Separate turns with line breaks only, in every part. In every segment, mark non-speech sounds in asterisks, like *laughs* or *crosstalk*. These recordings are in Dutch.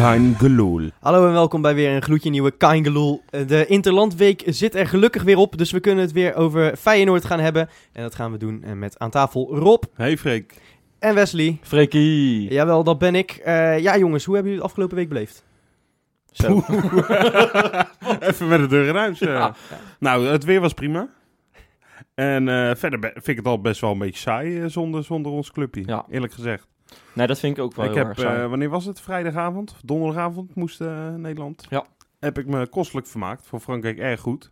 Kein gelul.
Hallo en welkom bij weer een gloedje nieuwe Kaingeloel. Eh, De Interlandweek zit er gelukkig weer op, dus we kunnen het weer over Feyenoord gaan hebben. En dat gaan we doen eh, met aan tafel Rob
Hey Freek.
en Wesley.
Freekie.
Jawel, dat ben ik. Eh, ja jongens, hoe hebben jullie het afgelopen week beleefd?
Zo. *laughs*
Even met de deur in huis. eh.
Ja.
Nou, het weer was prima. En eh, verder vind ik het al best wel een beetje saai zonder, zonder ons clubje.
Ja.
Eerlijk gezegd.
Nee, dat vind ik ook wel
ik
heel
heb,
erg saai.
eh, wanneer was het? Vrijdagavond? Of Donderdagavond moest eh, Nederland.
Ja.
Heb ik me kostelijk vermaakt. Voor Frankrijk erg goed.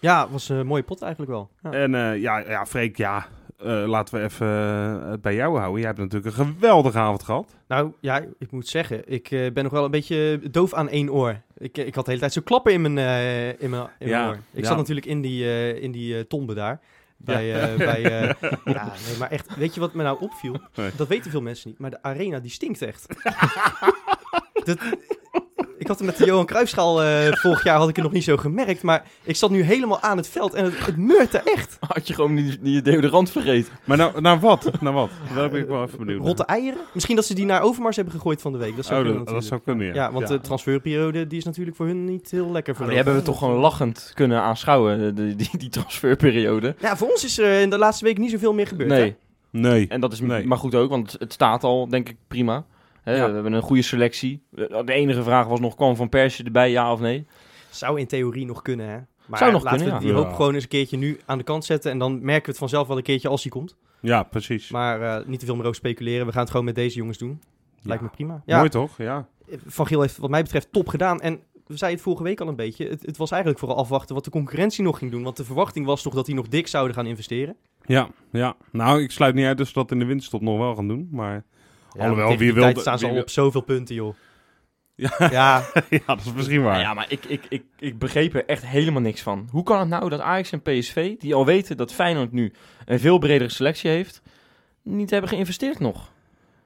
Ja, was een mooie pot eigenlijk wel. Ja.
En eh, ja, ja, Freek, ja. eh, laten we even eh, het bij jou houden. Jij hebt natuurlijk een geweldige avond gehad.
Nou ja, ik moet zeggen, ik eh, ben nog wel een beetje doof aan één oor. Ik, eh, ik had de hele tijd zo klappen in mijn, eh, in mijn, in
Ja,
mijn oor. Ik
ja.
zat natuurlijk in die, eh, in die eh, tombe daar. Bij, eh, bij, eh, *laughs* ja, nee, maar echt, weet je wat me nou opviel?
Nee.
Dat weten veel mensen niet, maar de arena die stinkt echt. *laughs* dat, ik had het met de Johan Cruijffschaal eh vorig jaar had ik het nog niet zo gemerkt, maar ik zat nu helemaal aan het veld en het, het meurt er echt.
Had je gewoon die, die deodorant vergeten?
Maar nou, naar wat? Naar wat? Daar ben ik wel even benieuwd. naar.
Rotte eieren? Misschien dat ze die naar Overmars hebben gegooid van de week. Dat zou
Oh,
kunnen
dat, dat
natuurlijk.
zou kunnen, ja.
Ja, want de transferperiode die is natuurlijk voor hun niet heel lekker verlopen.
die hebben we toch gewoon lachend kunnen aanschouwen, die, die, die transferperiode.
Ja, voor ons is er in de laatste week niet zoveel meer gebeurd.
Nee,
Nee.
en dat is
Nee.
maar goed ook, want het staat al, denk ik, prima. Hè,
Ja.
We hebben een goede selectie. De enige vraag was nog, kwam Van Persie erbij, ja of nee?
Zou in theorie nog kunnen, hè? Maar
Zou nog
laten
kunnen,
we
ja.
die hoop
Ja.
gewoon eens een keertje nu aan de kant zetten. En dan merken we het vanzelf wel een keertje als hij komt.
Ja, precies.
Maar eh, niet te veel meer over speculeren. We gaan het gewoon met deze jongens doen. Lijkt me prima. Ja,
Mooi toch? Ja.
Van Giel heeft wat mij betreft top gedaan. En we zeiden het vorige week al een beetje. Het, het was eigenlijk vooral afwachten wat de concurrentie nog ging doen. Want de verwachting was toch dat die nog dik zouden gaan investeren.
Ja, ja. Nou, ik sluit niet uit dat ze dat in de winterstop nog wel gaan doen. Maar
Ja,
Alhoewel, wie wilde-
staan ze
wie
al
wil-
op zoveel punten, joh.
ja, *laughs*
Ja,
ja, dat is misschien waar.
Ja, maar ik, ik, ik, ik begreep er echt helemaal niks van. Hoe kan het nou dat Ajax en PSV, die al weten dat Feyenoord nu een veel bredere selectie heeft, niet hebben geïnvesteerd nog?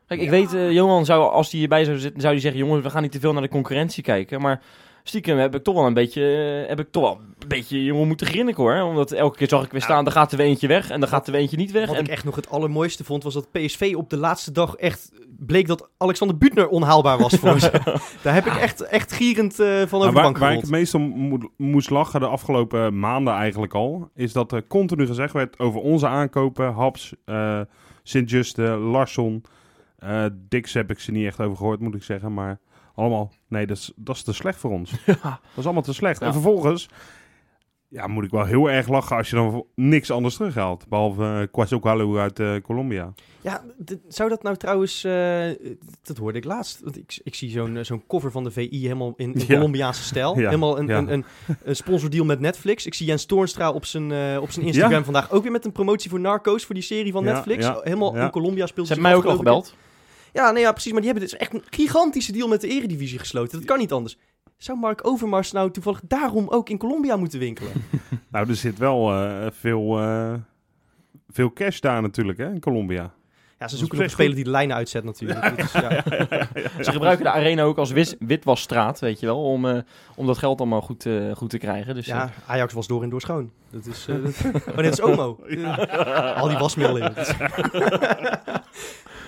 Kijk, ik weet, eh, Johan zou, als hij hierbij zou zitten, zou hij zeggen, jongens, we gaan niet te veel naar de concurrentie kijken. Maar stiekem heb ik toch wel een beetje, eh, heb ik toch wel een beetje jongen moeten grinniken hoor. Omdat elke keer zag ik weer staan, dan gaat er weer eentje weg en dan gaat er weer eentje niet weg.
Wat
En
ik echt nog het allermooiste vond, was dat PSV op de laatste dag echt bleek dat Alexander Butner onhaalbaar was voor ze. *laughs* Daar heb ik echt, echt gierend eh, van over de
waar,
bank
waar ik het meest om mo- moest lachen de afgelopen maanden eigenlijk al, is dat er continu gezegd werd over onze aankopen. Haps, eh Sint-Juste, Larsson, eh Dix heb ik ze niet echt over gehoord, moet ik zeggen. Maar allemaal, nee, dat is, dat is te slecht voor ons.
Ja. *laughs*
Dat is allemaal te slecht.
Ja.
En vervolgens, ja, moet ik wel heel erg lachen als je dan niks anders terughaalt. Behalve uh, Quasocalo uit eh, Colombia.
Ja, zou dat nou trouwens... eh, dat hoorde ik laatst. Want ik, ik zie zo'n eh, zo'n cover van de VI helemaal in, in
Ja.
Colombiaanse stijl. *laughs*
Ja,
Helemaal een,
ja.
een, een, een sponsordeal met Netflix. Ik zie Jens Toornstra op zijn, eh, op zijn Instagram
Ja.
vandaag ook weer met een promotie voor Narcos, voor die serie van
Ja,
Netflix.
ja,
Helemaal
ja.
in Colombia speelt
ze hebben mij ook al
ik. Ja, nee, ja, precies. Maar die hebben dus echt een gigantische deal met de Eredivisie gesloten. Dat kan niet anders. Zou Mark Overmars nou toevallig daarom ook in Colombia moeten winkelen? *laughs*
Nou, er zit wel eh, veel, eh, veel cash daar natuurlijk, hè, in Colombia.
Ja, ze zoeken nog een speler die de lijnen uitzet natuurlijk. Dus, *laughs* ja.
Ze gebruiken de arena ook als wis- witwasstraat, weet je wel, om, eh, om dat geld allemaal goed, eh, goed te krijgen. Dus,
ja, Ajax was door en door schoon. Dat is, eh, dat- *laughs* oh, dit is Omo. Al die wasmiddelen in.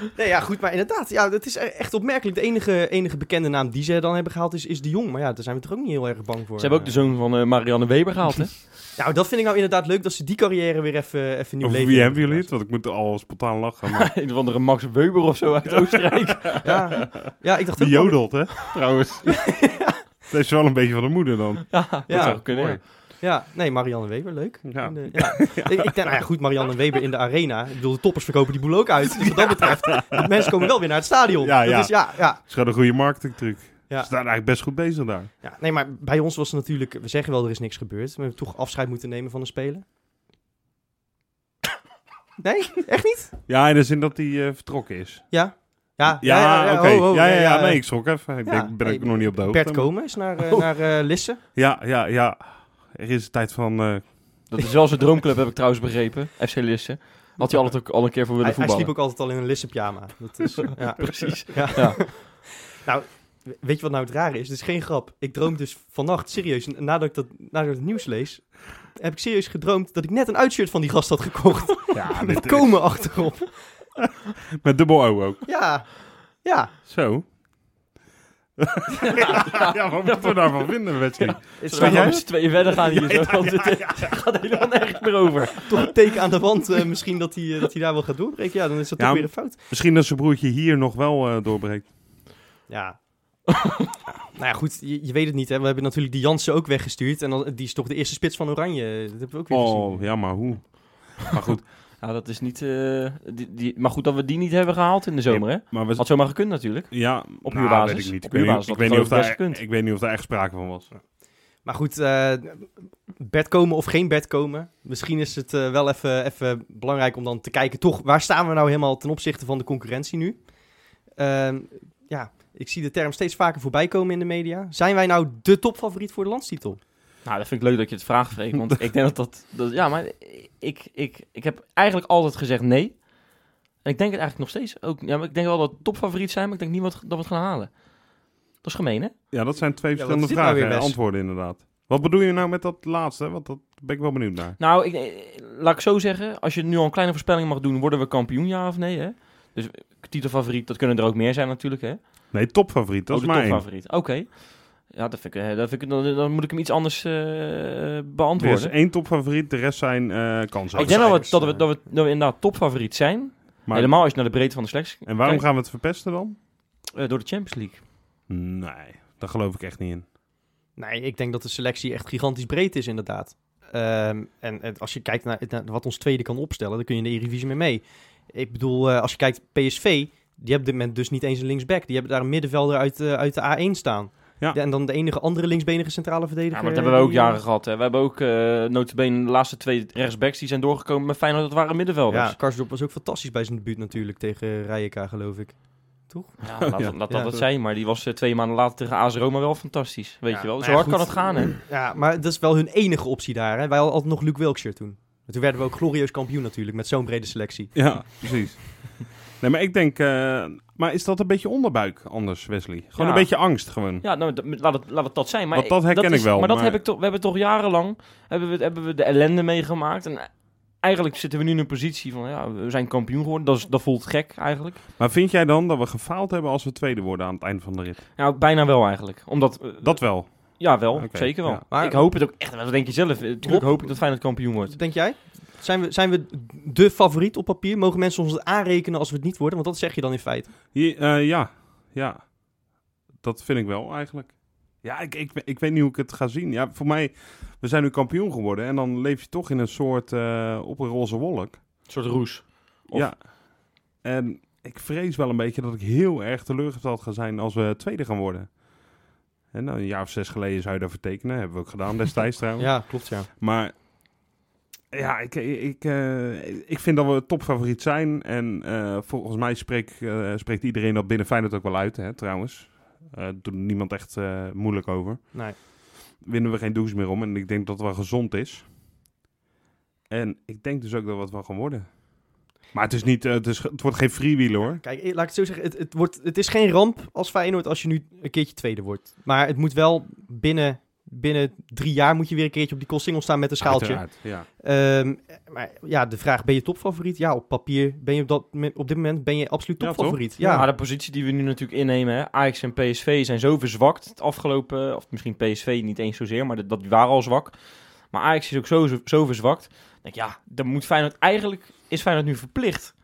Dat nee, ja, goed, maar inderdaad, ja, het is echt opmerkelijk. De enige, enige bekende naam die ze dan hebben gehaald is, is de Jong. Maar ja, daar zijn we toch ook niet heel erg bang voor.
Ze hebben ook de zoon van eh, Marianne Weber gehaald, hè? *laughs*
Nou, dat vind ik nou inderdaad leuk, dat ze die carrière weer even, even nieuw
Over
leven
wie hebben jullie het? Want ik moet al spontaan lachen. *laughs* Maar
een of andere Max Weber of zo uit Oostenrijk. *laughs*
Ja, ja, ik dacht
die jodelt, hè, trouwens. Dat is wel een beetje van de moeder dan.
ja, dat
Ja,
zou kunnen. ja.
Ja, nee, Marianne Weber, leuk.
Ja. *laughs*
Ja. Ik, ik denk, nou ja, goed, Marianne Weber in de arena. Ik bedoel, de toppers verkopen die boel ook uit. Dus wat dat betreft, *laughs* de mensen komen wel weer naar het stadion.
Ja,
Dat
ja.
is, ja, ja,
is gewoon een goede marketingtruc.
Ja.
Ze staan eigenlijk best goed bezig daar.
ja. Nee, maar bij ons was het natuurlijk, we zeggen wel, er is niks gebeurd. We hebben toch afscheid moeten nemen van een speler. Nee, echt niet?
Ja, in de zin dat hij eh, vertrokken is.
Ja. Ja,
Ja, oké.
oh, oh,
ja, ja, ja, nee, ik schrok even. Ik
Ja,
ben
hey,
ik nog niet op de hoogte.
Bert Komen is naar,
Oh.
naar eh, Lisse.
Ja, ja, ja. Er is een tijd van... eh,
Dat is wel zijn droomclub, heb ik trouwens begrepen. FC Lisse. Had hij altijd ook al een keer voor willen
Hij, hij
voetballen.
sliep ook altijd al in een Lisse pyjama. Dat is, *laughs* ja.
Precies.
Ja.
Ja.
nou, weet je wat nou het rare is? Het is geen grap. Ik droom dus vannacht, serieus, nadat ik, dat, nadat ik het nieuws lees, heb ik serieus gedroomd dat ik net een uitshirt van die gast had gekocht. *laughs*
ja,
met
dit-
komen achterop.
met dubbel O ook.
Ja, ja.
Zo. Ja, wat moeten we daarvan vinden, Wesley?
Het is
Zullen we
jij
twee verder gaan hier? zo? Want *laughs* het eh, gaat helemaal nergens meer over.
toch een teken aan de wand eh, misschien dat hij, eh, dat hij daar wel gaat doorbreken. Ja, dan is dat
Ja,
toch weer een fout.
Misschien dat zijn broertje hier nog wel eh, doorbreekt.
Ja. Ja, nou ja, goed, je, je weet het niet. Hè. We hebben natuurlijk die Jansen ook weggestuurd. En dan, die is toch de eerste spits van Oranje. Dat hebben we ook weer gezien.
Oh, ja, maar hoe? Maar goed,
Ja, dat is niet... eh, die, die, maar goed dat we die niet hebben gehaald in de zomer, hè?
maar we...
Had zomaar gekund natuurlijk.
Ja,
Op
nou,
huurbasis.
weet ik niet. Ik
Op
weet niet,
huurbasis
ik weet niet of
ik
daar, ik weet niet of daar echt sprake van was.
Maar goed, eh bed komen of geen bed komen. Misschien is het eh, wel even, even belangrijk om dan te kijken, toch, waar staan we nou helemaal ten opzichte van de concurrentie nu? Ehm, ja, ik zie de term steeds vaker voorbij komen in de media. Zijn wij nou de topfavoriet voor de landstitel?
Nou, dat vind ik leuk dat je het vraagt, Freek. Want ik denk dat dat... dat ja, maar ik, ik, ik heb eigenlijk altijd gezegd nee. En ik denk het eigenlijk nog steeds ook. Ja, maar ik denk wel dat we topfavoriet zijn, maar ik denk niet wat, dat we het gaan halen. Dat is gemeen, hè?
Ja, dat zijn twee
Ja,
verschillende
nou
vragen en antwoorden inderdaad. Wat bedoel je nou met dat laatste? Want dat ben ik wel benieuwd naar.
Nou, ik, laat ik zo zeggen. Als je nu al een kleine voorspelling mag doen, worden we kampioen, ja of nee, hè? Dus titelfavoriet, dat kunnen er ook meer zijn natuurlijk, hè?
Nee, topfavoriet, dat
Oh,
is één.
topfavoriet. Oké. Ja, dat vind ik, eh, dat vind ik, dan, dan moet ik hem iets anders eh,
Er
beantwoorden.
is één topfavoriet, de rest zijn eh kansen.
ik denk dat we, dat, we, dat, we, dat we inderdaad topfavoriet zijn.
Maar-
Helemaal als je naar de breedte van de selectie
En waarom
kijkt.
gaan we het verpesten dan?
Eh, door de Champions League.
Nee, daar geloof ik echt niet in.
Nee, ik denk dat de selectie echt gigantisch breed is, inderdaad. Ehm, en, en als je kijkt naar, naar wat ons tweede kan opstellen, dan kun je in de Eredivisie mee mee. Ik bedoel, eh, als je kijkt PSV, die hebben op dit moment dus niet eens een linksback. Die hebben daar een middenvelder uit, uit de A1 staan.
Ja.
en dan de enige andere linksbenige centrale
Ja,
verdediger.
maar dat hebben we ook
eh,
jaren gehad. Hè. We hebben ook uh, notabene de laatste twee rechtsbacks die zijn doorgekomen met Feyenoord. Dat waren middenvelders.
Ja, Karsdorp was ook fantastisch bij zijn debuut natuurlijk tegen Rijeka, geloof ik.
Ja, *laughs* laat,
Ja.
laat dat
Ja.
het zijn. Maar die was eh, twee maanden later tegen AS Roma wel fantastisch. Weet
Ja,
je wel. Zo
ja,
hard kan het gaan, hè.
Ja, maar dat is wel hun enige optie daar. Hè? Wij hadden altijd nog Luke Wilkshire toen. En toen werden we ook glorieus kampioen natuurlijk, met zo'n brede selectie.
Ja, precies. *laughs* Nee, maar ik denk... eh, maar is dat een beetje onderbuik anders, Wesley? Gewoon
Ja.
een beetje angst, gewoon.
Ja, nou, dat- laat, het, laat het dat zijn. Maar
Want dat herken
is-
ik wel,
Maar dat
maar-
heb ik toch, we hebben toch jarenlang hebben we, hebben we de ellende meegemaakt. En eigenlijk zitten we nu in een positie van, ja, we zijn kampioen geworden. Dat, is, dat voelt gek eigenlijk.
Maar vind jij dan dat we gefaald hebben als we tweede worden aan het einde van de rit?
Ja, bijna wel eigenlijk. Omdat, eh,
Dat wel.
ja, wel. Zeker wel.
ja.
Maar-
ik hoop het ook echt. Wat denk je zelf? Eh,
Rob?
hoop ik dat Feyenoord kampioen wordt.
Denk jij? Zijn we, zijn we de favoriet op papier? Mogen mensen ons het aanrekenen als we het niet worden? Want dat zeg je dan in feite.
Hier, eh, ja, ja. Dat vind ik wel eigenlijk. Ja, ik, ik, ik weet niet hoe ik het ga zien. Ja, voor mij, we zijn nu kampioen geworden. En dan leef je toch in een soort eh, op een roze wolk.
Een soort roes. Of-
Ja. En ik vrees wel een beetje dat ik heel erg teleurgesteld ga zijn als we tweede gaan worden. En nou, een jaar of zes geleden zou je daarvoor tekenen. Hebben we ook gedaan destijds *laughs* trouwens.
Ja, klopt ja.
Maar ja, ik, ik, eh, ik vind dat we topfavoriet zijn. En eh, volgens mij spreekt, eh, spreekt iedereen dat binnen Feyenoord ook wel uit, hè, trouwens. Eh doet niemand echt moeilijk over.
Nee.
Winnen we geen douche meer om. En ik denk dat het wel gezond is. En ik denk dus ook dat we het wel gaan worden. Maar het, is niet, het, is, het wordt geen freewheel hoor.
Kijk, laat ik het zo zeggen. Het, het, wordt, het is geen ramp als Feyenoord als je nu een keertje tweede wordt. Maar het moet wel binnen, binnen drie jaar moet je weer een keertje op die Koolsingel staan met een schaaltje.
Uiteraard, ja.
Ehm, maar ja, de vraag, ben je topfavoriet? Ja, op papier ben je op, dat, op dit moment ben je absoluut
Ja,
topfavoriet.
toch?
Ja,
Maar de positie die we nu natuurlijk innemen, hè, Ajax en PSV zijn zo verzwakt het afgelopen, of misschien PSV niet eens zozeer, maar dat, waren al zwak. Maar Ajax is ook zo, zo, zo verzwakt. Denk, ja, dan moet Feyenoord eigenlijk, is Feyenoord nu verplicht.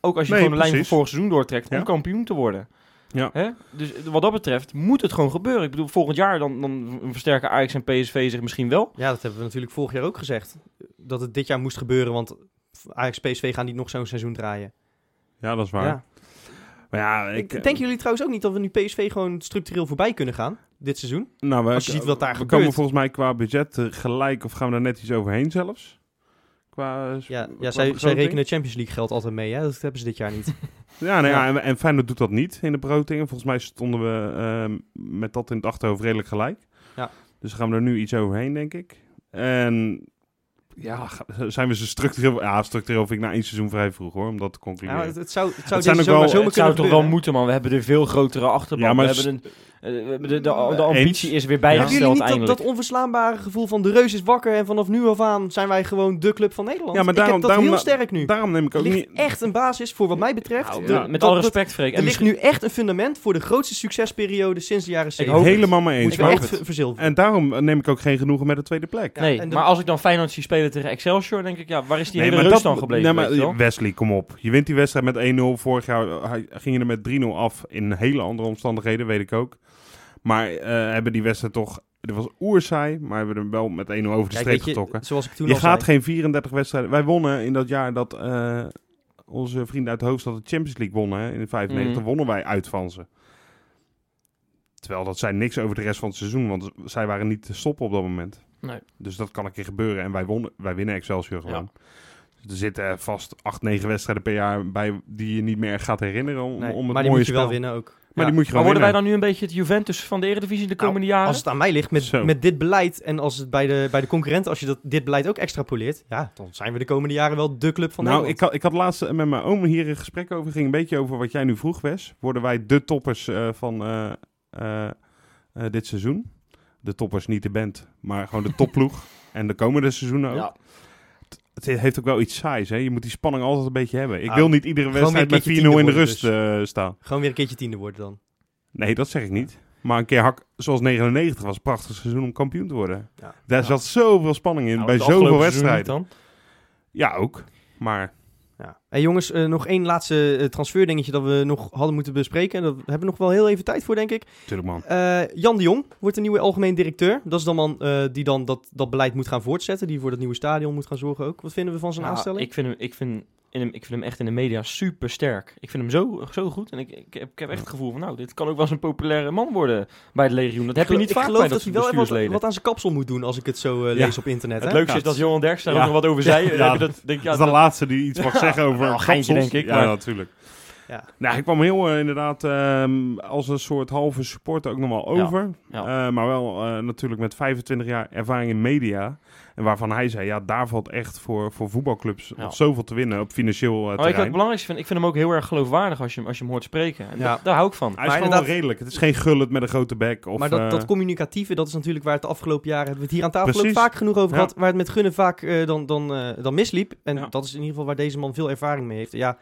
Ook als je
Nee,
gewoon de lijn van vorig seizoen doortrekt
Ja.
om kampioen te worden.
Ja.
Hè? Dus wat dat betreft moet het gewoon gebeuren. Ik bedoel, volgend jaar dan, dan versterken Ajax en PSV zich misschien wel.
ja, dat hebben we natuurlijk vorig jaar ook gezegd. Dat het dit jaar moest gebeuren, want Ajax PSV gaan niet nog zo'n seizoen draaien.
ja, dat is waar.
Ja.
Maar ja, ik,
denken jullie trouwens ook niet dat we nu PSV gewoon structureel voorbij kunnen gaan dit seizoen?
Nou, we,
Als je ziet wat daar
we
gebeurt.
komen volgens mij qua budget eh, gelijk, of gaan we daar net iets overheen zelfs. Qua,
Ja,
qua
ja zij, zij rekenen Champions League geld altijd mee. Hè? Dat hebben ze dit jaar niet. *laughs*
Ja, nou ja,
Ja.
En, en Feyenoord doet dat niet in de begrotingen. Volgens mij stonden we ehm, met dat in het achterhoofd redelijk gelijk.
Ja.
Dus dan gaan we er nu iets overheen, denk ik. En ja, zijn we ze structureel... Ja, structureel vind ik na één seizoen vrij vroeg, hoor, om dat te concluderen.
Ja, het, het zou, het zou
Het zijn ook
zomer,
wel-
zomer
het zou toch wel moeten, man. We hebben er veel grotere achterban.
Ja, maar
we hebben een, de, de, de ambitie
Eens.
is weer
Ja.
Hebben jullie
bijgesteld
niet dat,
eindelijk.
dat onverslaanbare gevoel van de reus is wakker en vanaf nu af aan zijn wij gewoon de club van Nederland?
Ja, maar
ik
daarom-
heb dat
daarom-
heel sterk nu.
Daarom neem ik ook
ligt
niet...
echt een basis voor wat mij betreft.
Nou,
De-
met
dat-
alle
dat-
respect, Freek.
Er
En
ligt
misschien-
nu echt een fundament voor de grootste succesperiode sinds de jaren
Ik
70.
hoop het.
Helemaal mee eens.
Echt verzilveren.
En daarom neem ik ook geen genoegen met de tweede plek.
Ja,
nee,
en
maar als ik dan Feyenoord zie spelen tegen Excelsior, denk ik, ja, waar is die
Nee,
hele reus
dat-
dan gebleven?
nee, maar
weet je wel?
Wesley, kom op. Je wint die wedstrijd met 1-0. Vorig jaar eh, ging je er met 3-0 af in hele andere omstandigheden, weet ik ook. Maar eh, hebben die wedstrijd toch... Het was oerzaai, maar hebben er wel met 1-0 over de
Kijk,
streep
je,
getrokken.
zoals ik toen
Je
al
gaat
zei.
geen 34 wedstrijden... Wij wonnen in dat jaar dat eh, onze vrienden uit de hoofdstad de Champions League wonnen. Hè, in 95
Mhm.
wonnen wij uit van ze. Terwijl dat zei niks over de rest van het seizoen, want zij waren niet te stoppen op dat moment.
Nee.
Dus dat kan een keer gebeuren en wij, wonnen, wij winnen Excelsior gewoon. Er zitten vast 8, 9 wedstrijden per jaar bij die je niet meer gaat herinneren om,
Nee,
om het
maar die
mooie
moet je wel
spel.
winnen ook.
Maar
Ja.
die moet je
Maar worden wij dan nu een beetje het Juventus van de Eredivisie de komende jaren?
Als het aan mij ligt met,
Zo.
met dit beleid en als het bij de, bij de concurrenten, als je dat, dit beleid ook extrapoleert, ja, dan zijn we de komende jaren wel de club van
nou, ik had, ik had laatst met mijn oom hier een gesprek over. ging een beetje over wat jij nu vroeg, Wes. Worden wij de toppers eh, van eh, eh, dit seizoen? De toppers, niet de band, maar gewoon de topploeg. *laughs* en de komende seizoenen ook.
Ja.
Het heeft ook wel iets saais, hè? Je moet die spanning altijd een beetje hebben. Ik
Nou,
wil niet iedere wedstrijd met
een
4-0
keertje
in de rust eh, staan.
Gewoon weer een keertje tiende worden dan.
Nee, dat zeg ik niet. Maar een keer hak, zoals 99 was, een prachtig seizoen om kampioen te worden.
Ja.
Daar
Ja.
zat zoveel spanning in,
Nou,
bij zoveel wedstrijden.
niet
Ja, ook. Maar
Ja. Hey jongens, eh, nog één laatste eh, transferdingetje dat we nog hadden moeten bespreken. En Daar hebben we nog wel heel even tijd voor, denk ik.
natuurlijk man.
Eh, Jan de Jong wordt de nieuwe algemeen directeur. Dat is dan man eh, die dan dat, dat beleid moet gaan voortzetten. Die voor dat nieuwe stadion moet gaan zorgen ook. Wat vinden we van zijn
Nou,
aanstelling?
Ik vind, hem, ik, vind in hem, ik vind hem echt in de media super sterk. Ik vind hem zo, zo goed. En ik, ik, heb, ik heb echt het gevoel van, nou, dit kan ook wel eens een populaire man worden bij het legioen. Dat heb je niet
ik
vaak
geloof
bij
dat
dat
hij wel even wat, wat aan zijn kapsel moet doen als ik het zo
Ja.
lees op internet.
het
hè?
leukste
Ja,
is dat Johan Derks daar
Ja.
ook nog wat over zei. Dat, denk,
dat is de
dat-
laatste die iets mag zeggen *laughs* over
wel een geintje,
kapsels.
denk ik,
Ja,
maar-
natuurlijk.
Ja.
Nou, ik kwam heel eh, inderdaad ehm, als een soort halve supporter ook nog wel over.
ja.
Eh, maar wel eh, natuurlijk met 25 jaar ervaring in media. En waarvan hij zei, ja, daar valt echt voor, voor voetbalclubs
Ja.
zoveel te winnen op financieel eh,
Maar ik wat
terrein.
het belangrijkste vind, ik vind hem ook heel erg geloofwaardig als je, hem- als je hem hoort spreken. En
Ja.
dat- daar hou ik van.
Hij is
Maar
gewoon wel redelijk. Het is geen gullet met een grote bek. Of,
maar dat,
eh,
dat communicatieve, dat is natuurlijk waar het de afgelopen jaren... hebben we het hier aan tafel
Precies.
ook vaak genoeg over
Ja.
gehad... waar het met Gunnen vaak eh, dan, dan, eh, dan misliep. En
Ja.
dat is in ieder geval waar deze man veel ervaring mee heeft. Ja,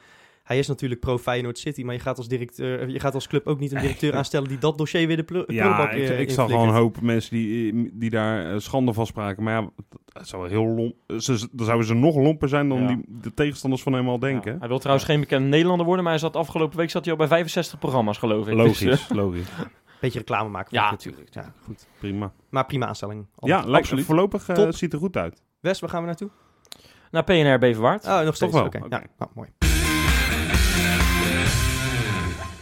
hij is natuurlijk pro Feyenoord City... maar je gaat als, directeur, je gaat als club ook niet een *laughs* directeur aanstellen... die dat dossier weer de plu-
ja, ik,
eh,
ik zag gewoon een hoop mensen die, die daar eh, schande van spraken. Maar ja, het zou heel lomp, ze, dan zouden ze nog lomper zijn dan
Ja.
die, de tegenstanders van hem al denken.
Ja. Hij wil trouwens geen bekende Nederlander worden, maar hij zat afgelopen week zat hij al bij 65 programma's, geloof ik. Dus,
Logisch, logisch. *laughs*
Beetje reclame maken.
Ja,
natuurlijk. Ja, goed.
Prima.
Maar prima aanstelling.
Ja, lijkt,
absoluut.
voorlopig eh, ziet er goed uit.
Wes, waar gaan we naartoe?
naar PNR Beverwaard.
Oh, nog steeds.
wel,
Oké,
oké.
ja, nou, mooi.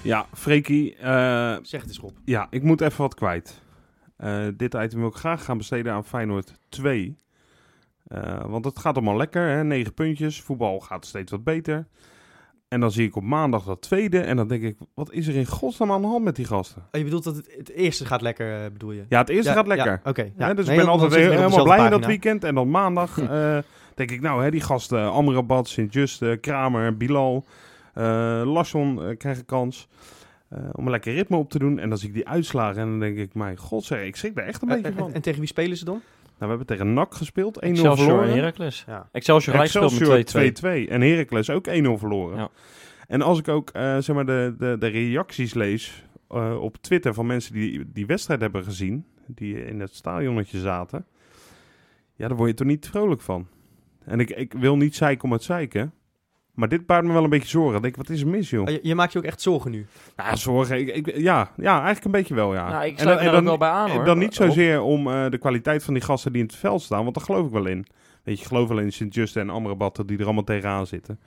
Ja, Freekie, eh,
Zeg het eens, Rob.
ja, ik moet even wat kwijt. Eh, dit item wil ik graag gaan besteden aan Feyenoord 2. Eh, want het gaat allemaal lekker, hè? 9 puntjes. Voetbal gaat steeds wat beter. En dan zie ik op maandag dat tweede. En dan denk ik, wat is er in godsnaam aan de hand met die gasten?
Oh, je bedoelt dat het, het eerste gaat lekker, bedoel je?
Ja, het eerste
Ja,
gaat lekker.
ja, Oké.
Ja,
ja.
dus
Nee,
ik ben altijd
dan zitten we
heel-
op
helemaal blij in dat weekend. En dan maandag *laughs* denk ik, nou, hè, die gasten, Amrabat, Sint-Just, Kramer, Bilal, Larsson eh, krijgen kans eh, om een lekker ritme op te doen. En dan zie ik die uitslagen en dan denk ik, mijn god, zeg, ik schrik daar echt een beetje van.
en tegen wie spelen ze dan?
Nou, we hebben tegen NAC gespeeld, 1-0
Excelsior en
verloren.
Heracles.
Ja.
Excelsior gelijk gespeeld
Excelsior
met 2-2.
2-2 en Heracles ook 1-0 verloren.
Ja.
En als ik ook eh, zeg maar de, de, de reacties lees eh, op Twitter van mensen die die wedstrijd hebben gezien, die in het stadionnetje zaten, ja, daar word je toch niet vrolijk van. En ik, ik wil niet zeiken om het zeiken, maar dit baart me wel een beetje zorgen. Ik denk, wat is er mis, joh?
Oh, je, je maakt je ook echt zorgen nu.
Ja, zorgen. Ik, ik- ja, ja, eigenlijk een beetje wel, ja.
Nou, ik
En
sluit
dan- en
daar ook
dan-
wel bij aan,
en
hoor.
Dan niet
Rob.
zozeer om eh, de kwaliteit van die gasten die in het veld staan, want daar geloof ik wel in. Weet je, ik geloof wel in Sint-Just en Amrabat die er allemaal tegenaan zitten.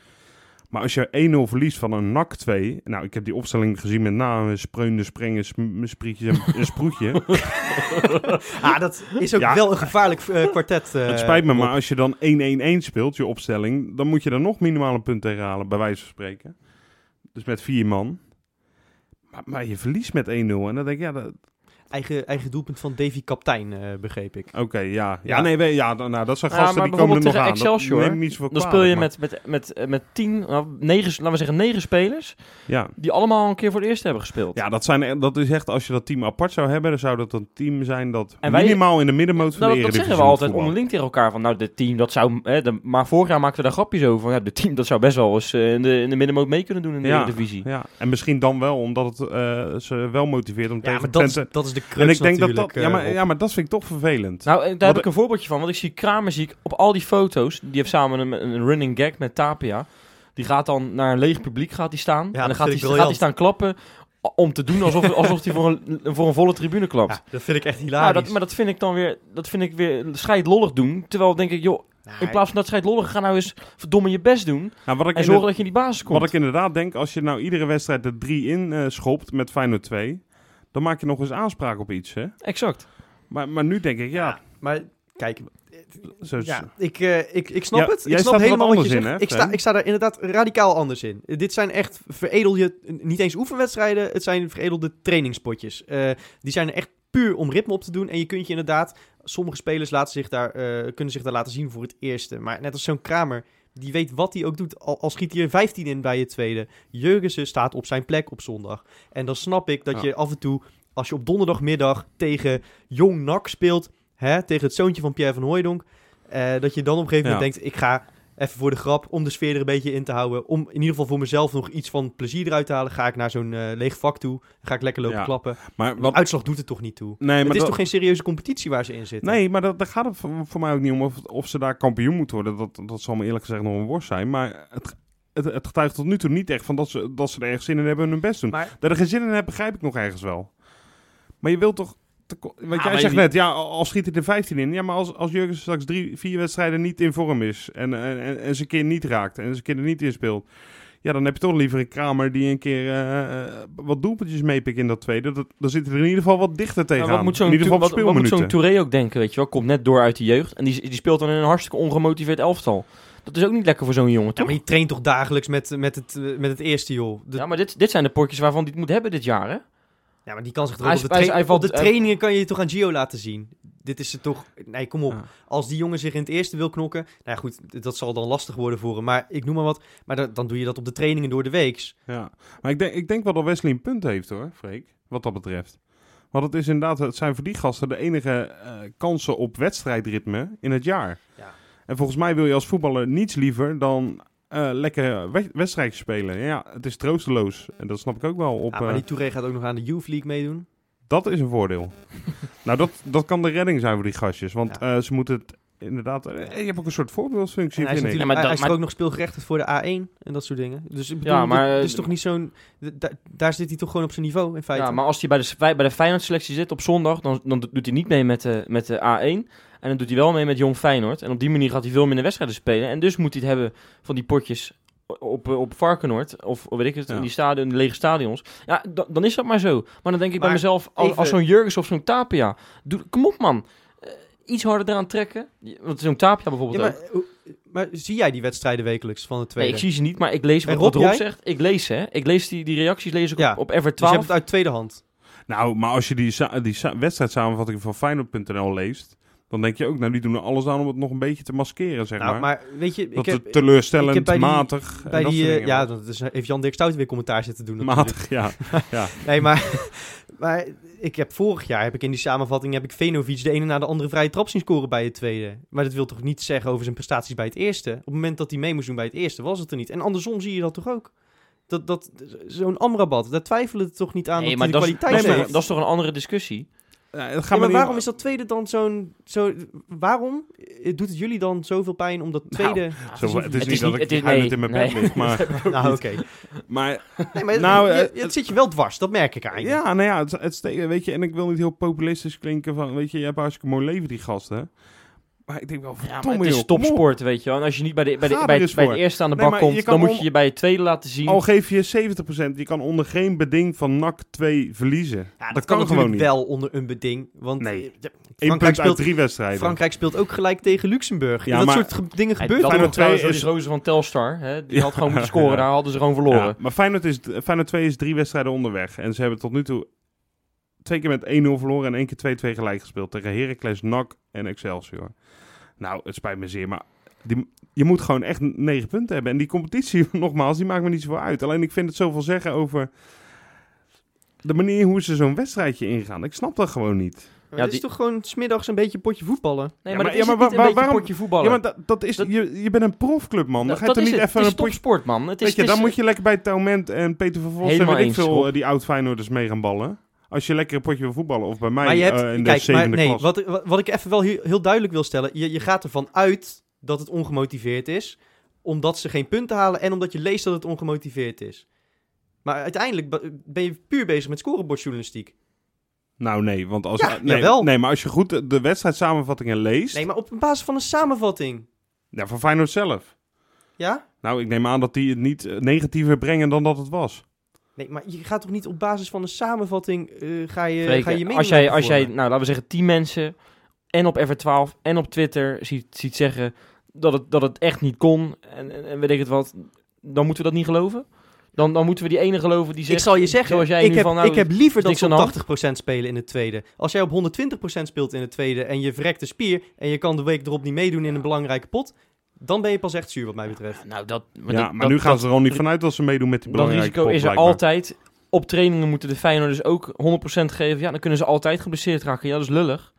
Maar als je 1-0 verliest van een NAC 2... Nou, ik heb die opstelling gezien met name Spreunde, Sprengen, sm- Sprietje en en Sproetje. *laughs* *laughs*
Ah, dat is ook
Ja.
wel een gevaarlijk eh, kwartet. eh,
het spijt me, maar als je dan 1-1-1 speelt, je opstelling... dan moet je er nog minimaal een punt tegen halen, bij wijze van spreken. Dus met vier man. Maar, maar je verliest met 1-0 en dan denk ik, ja... dat-
Eigen, eigen doelpunt van Davy Kaptein, eh, begreep ik.
Oké, ja. ja.
Ja.
nee, we- ja, dan- nou, dat zijn gasten die komen er nog
bijvoorbeeld
aan. Dat
Excelsior,
niet zoveel
Dan speel je
kwalijk,
met, met, met, eh, met tien, nou, negen, laten we zeggen negen spelers,
Ja.
die allemaal een keer voor het eerst hebben gespeeld.
Ja, dat, zijn, dat is echt, als je dat team apart zou hebben, dan zou dat een team zijn dat
En wij-
minimaal in de middenmoot van
Nou,
de
dat zeggen we altijd onderling tegen elkaar. Van, nou, dit team, dat zou... Hè, de, maar vorig jaar maakten we daar grapjes over. Van, ja, dit team, dat zou best wel eens eh, in, de, in de middenmoot mee kunnen doen in de
Ja,
Eredivisie.
Ja, en misschien dan wel, omdat het eh, ze wel motiveert om
Ja,
tegen
maar dat is,
Twente...
dat is de crux
En ik denk dat dat... Ja
eh,
maar, ja, maar dat vind ik toch vervelend.
Nou, eh, daar
Wat
heb
ik-
een voorbeeldje van. Want ik zie Kramer zie ik op al die foto's. Die heeft samen een, een running gag met Tapia. Die gaat dan naar een leeg publiek gaat die staan. en dan gaat hij, gaat staan klappen om te doen alsof, *laughs* alsof hij voor een, voor een volle tribune klapt.
Ja, dat vind ik echt
Nou,
hilarisch.
dat, maar dat vind ik dan weer, dat vind ik weer scheidlollig doen. Terwijl denk ik, joh, in plaats van dat scheidlollig, ga nou eens verdomme je best doen.
Nou, wat, ik
En zorgen dat je in die basis komt.
wat ik inderdaad denk, als je nou iedere wedstrijd er drie in eh, schopt met Feyenoord 2... dan maak je nog eens aanspraak op iets, hè?
Exact.
Maar, maar nu denk ik, ja...
Maar kijk,
Zo,
ja, ik, eh, ik, ik snap
Ja,
het.
jij
Ik
staat
snap
er wat
helemaal wat je
anders in, hè,
ik, sta, ik sta daar inderdaad radicaal anders in. Dit zijn echt veredel je, niet eens oefenwedstrijden, het zijn veredelde trainingspotjes. Eh, die zijn er echt puur om ritme op te doen. En je kunt je inderdaad, sommige spelers laten zich daar, eh, kunnen zich daar laten zien voor het eerste. Maar net als zo'n Kramer, die weet wat hij ook doet. Al, al schiet hij er 15 in bij het tweede. Jurgensen staat op zijn plek op zondag. En dan snap ik dat
Ja.
je af en toe, als je op donderdagmiddag tegen Jong NAC speelt, hè, tegen het zoontje van Pierre van Hooijdonk, eh, dat je dan op een gegeven moment
Ja.
denkt, ik ga even voor de grap, om de sfeer er een beetje in te houden, om in ieder geval voor mezelf nog iets van plezier eruit te halen, ga ik naar zo'n eh, leeg vak toe, dan ga ik lekker lopen
Ja.
klappen.
maar
De
wat,
uitslag doet het toch niet toe.
nee,
het
maar
is
dat-
toch geen serieuze competitie waar ze in zitten?
Nee, maar dat, daar gaat het voor, mij ook niet om of, of ze daar kampioen moeten worden. Dat, dat zal me eerlijk gezegd nog een worst zijn. Maar het, het, het getuigt tot nu toe niet echt van dat ze, dat ze er erg zin in hebben en hun best doen.
Maar
Dat er geen zin in hebben, begrijp ik nog ergens wel. Maar je wilt toch... Want
Ah,
jij zegt
je-
net, ja, al schiet hij er 15 in. Ja, maar als, als Jurgen straks drie, vier wedstrijden niet in vorm is... en, en, en, en zijn keer niet raakt en zijn keer er niet in speelt... Ja, dan heb je toch liever een Kramer die een keer eh, eh, wat doelpuntjes meepikt in dat tweede. Dat, dan zit hij er in ieder geval wat dichter tegenaan.
Nou, wat moet zo'n
in
wat, wat moet
speelminuten.
zo'n Touré ook denken, weet je wel? Komt net door uit de jeugd en die, die speelt dan in een hartstikke ongemotiveerd elftal. Dat is ook niet lekker voor zo'n jongen,
Ja,
toch?
maar je traint toch dagelijks met, met, het, met het eerste, joh. De-
Ja, maar dit, dit zijn de potjes waarvan hij het moet hebben dit jaar, hè?
Ja, maar die kan zich toch
Hij
op de,
hij is-
tra-
hij valt-
op de
hij-
trainingen kan je je toch aan Gio laten zien. Dit is het toch... Nee, kom op.
Ja.
Als die jongen zich in het eerste wil knokken... Nou ja, goed, dat zal dan lastig worden voor hem. Maar ik noem maar wat. Maar dan, dan doe je dat op de trainingen door de weeks.
Ja, maar ik denk, ik denk wel dat Wesley een punt heeft hoor, Freek, wat dat betreft. Want het is inderdaad, het zijn voor die gasten de enige eh, kansen op wedstrijdritme in het jaar.
Ja.
En volgens mij wil je als voetballer niets liever dan eh, lekker we- wedstrijdjes spelen. Ja, het is troosteloos. En dat snap ik ook wel. Op,
Ja, maar
eh,
die Touré gaat ook nog aan de Youth League meedoen.
dat is een voordeel. *laughs* nou, dat, dat kan de redding zijn voor die gastjes. Want
Ja.
eh, ze moeten het inderdaad... eh, je hebt ook een soort voorbeeldfunctie,
hij is,
vind ik.
natuurlijk,
maar
hij-
dat-
is
maar-
er ook nog speelgerechtigd voor de A1 en dat soort dingen. Dus ik bedoel,
Ja, maar,
dit- dit
eh,
is toch niet zo'n... daar zit hij toch gewoon op zijn niveau, in feite.
Ja, maar als hij bij de, bij de Feyenoord-selectie zit op zondag, dan, dan doet hij niet mee met de, met de A1. En dan doet hij wel mee met Jong Feyenoord. En op die manier gaat hij veel minder wedstrijden spelen. En dus moet hij het hebben van die potjes op, eh, op Varkenoord. Of weet ik het,
Ja.
in die stadion, die lege stadions. Ja, da- dan is dat maar zo. Maar dan denk ik bij mezelf, als,
even-
als zo'n Jurgens of zo'n Tapia. Doe, kom op man. Iets harder eraan trekken. Want zo'n Tapia
Ja,
bijvoorbeeld
maar,
ook.
maar zie jij die wedstrijden wekelijks van de
Nee,
tweede?
ik zie ze niet, maar ik lees wat,
Rob,
zegt. Ik lees ze, hè. Ik lees die, die reacties lees ik
Ja.
op, op Ever
dus je
12.
hebt het uit tweede hand.
Nou, maar als je die, die sa- wedstrijdsamenvatting van Feyenoord.nl leest... dan denk je ook, nou, die doen er alles aan om het nog een beetje te maskeren, zeg
Nou,
maar.
maar weet je, ik
Dat
heb,
teleurstellend,
ik heb bij die-
matig. en
bij
dat
die, eh, ja, dat is, heeft Jan Dirk Stout weer commentaar zitten doen. natuurlijk.
matig, ja. *laughs* ja.
Nee, maar, *laughs* maar ik heb vorig jaar heb ik in die samenvatting heb ik Venovic de ene na de andere vrije trap zien scoren bij het tweede. Maar dat wil toch niet zeggen over zijn prestaties bij het eerste. Op het moment dat hij mee moest doen bij het eerste was het er niet. En andersom zie je dat toch ook. Dat, dat, Zo'n Amrabat, daar twijfelen het toch niet aan
Nee,
dat
maar
hij de
dat
kwaliteit
is,
heeft.
toch- dat is toch een andere discussie?
Ja,
maar waarom is dat tweede dan zo'n... Zo, waarom eh, doet het jullie dan zoveel pijn om dat
Nou,
tweede...
Zo, het is
Het
niet
is
dat
niet-
ik
het is-
huilend
nee,
in mijn
nee.
bed lig, maar... *laughs*
nou, oké.
maar
Nee, maar
Nou,
je-
eh,
het zit je wel dwars, dat merk ik je.
ja, nou ja, het, weet je, en ik wil niet heel populistisch klinken van, weet je, je hebt een hartstikke mooi leven, die gasten. Maar ik denk wel,
Ja, maar het is topsport, weet je wel. En als je niet bij de, bij de, bij, de eerste aan de
Nee,
bak komt,
kan
dan moet je je bij de tweede laten zien.
Al geef je 70%, je kan onder geen beding van NAC 2 verliezen.
Ja,
dat, kan, gewoon
natuurlijk
niet.
wel onder een beding. Want
Nee.
eh, Frankrijk,
punt uit
speelt,
drie wedstrijden.
Frankrijk speelt ook gelijk tegen Luxemburg.
Ja,
dat
maar-
soort ge- dingen gebeuren.
Feyenoord
nog trouwens,
twee
die
is-
roze van Telstar, hè, die
Ja.
had gewoon moeten scoren, *laughs* daar hadden ze gewoon verloren.
Ja, maar Feyenoord, is, Feyenoord 2 is drie wedstrijden onderweg. En ze hebben tot nu toe twee keer met 1-0 verloren en één keer 2-2 gelijk gespeeld. Tegen Heracles, NAC en Excelsior. Nou, het spijt me zeer, maar die, je moet gewoon echt negen punten hebben. En die competitie, *laughs* nogmaals, die maakt me niet zoveel uit. Alleen ik vind het zoveel zeggen over de manier hoe ze zo'n wedstrijdje ingaan. Ik snap dat gewoon niet.
Maar
Ja,
het is
die-
toch gewoon smiddags een beetje potje voetballen?
Nee,
Ja,
maar, dat is
ja, maar
niet een beetje
waarom-
potje voetballen.
Ja, maar dat, dat is,
Dat-
je, je bent een profclub, man. Dan
Dat-
ga je toch
is
niet
het.
even
Het
een
is
potje...
topsport, man. Het is,
Weet je,
het
dan
is-
moet je lekker bij Taument en Peter van Vos en weet ik
eens,
veel, eh, die oud-Feyenoorders mee gaan ballen. Als je lekker een potje wil voetballen, of bij mij
maar je hebt,
eh, in de
kijk, maar
zevende
nee,
klas.
wat, wat, wat ik even wel heel, heel duidelijk wil stellen. Je, je gaat ervan uit dat het ongemotiveerd is. Omdat ze geen punten halen en omdat je leest dat het ongemotiveerd is. Maar uiteindelijk ben je puur bezig met scorebordjournalistiek.
Nou nee, want als,
Ja,
nee,
jawel.
nee, maar als je goed de, de wedstrijdsamenvattingen leest,
Nee, maar op basis van een samenvatting.
ja, van Feyenoord zelf.
Ja?
Nou, ik neem aan dat die het niet eh, negatiever brengen dan dat het was.
Nee, maar je gaat toch niet op basis van een samenvatting eh, ga je, ga je mening
als jij, als jij, nou laten we zeggen, 10 mensen en op F12 en op Twitter ziet, ziet zeggen dat het, dat het echt niet kon en, en, en weet ik het wat, dan moeten we dat niet geloven? Dan, dan moeten we die ene geloven die zegt,
Ik zal je zeggen,
zoals jij
ik,
nu
heb,
van, nou,
ik heb liever dat ze op 80% spelen in het tweede. Als jij op 120% speelt in het tweede en je verrekt de spier... en je kan de week erop niet meedoen in een belangrijke pot... dan ben je pas echt zuur wat mij betreft.
Nou, dat,
ja,
dat-
maar
dat-
nu gaan
dat-
ze er al niet vanuit dat ze meedoen met die
Dat
belangrijke
risico
pot,
is er
blijkbaar.
altijd. Op trainingen moeten de Feyenoorders ook 100% geven. Ja, dan kunnen ze altijd geblesseerd raken. Ja, dat is lullig.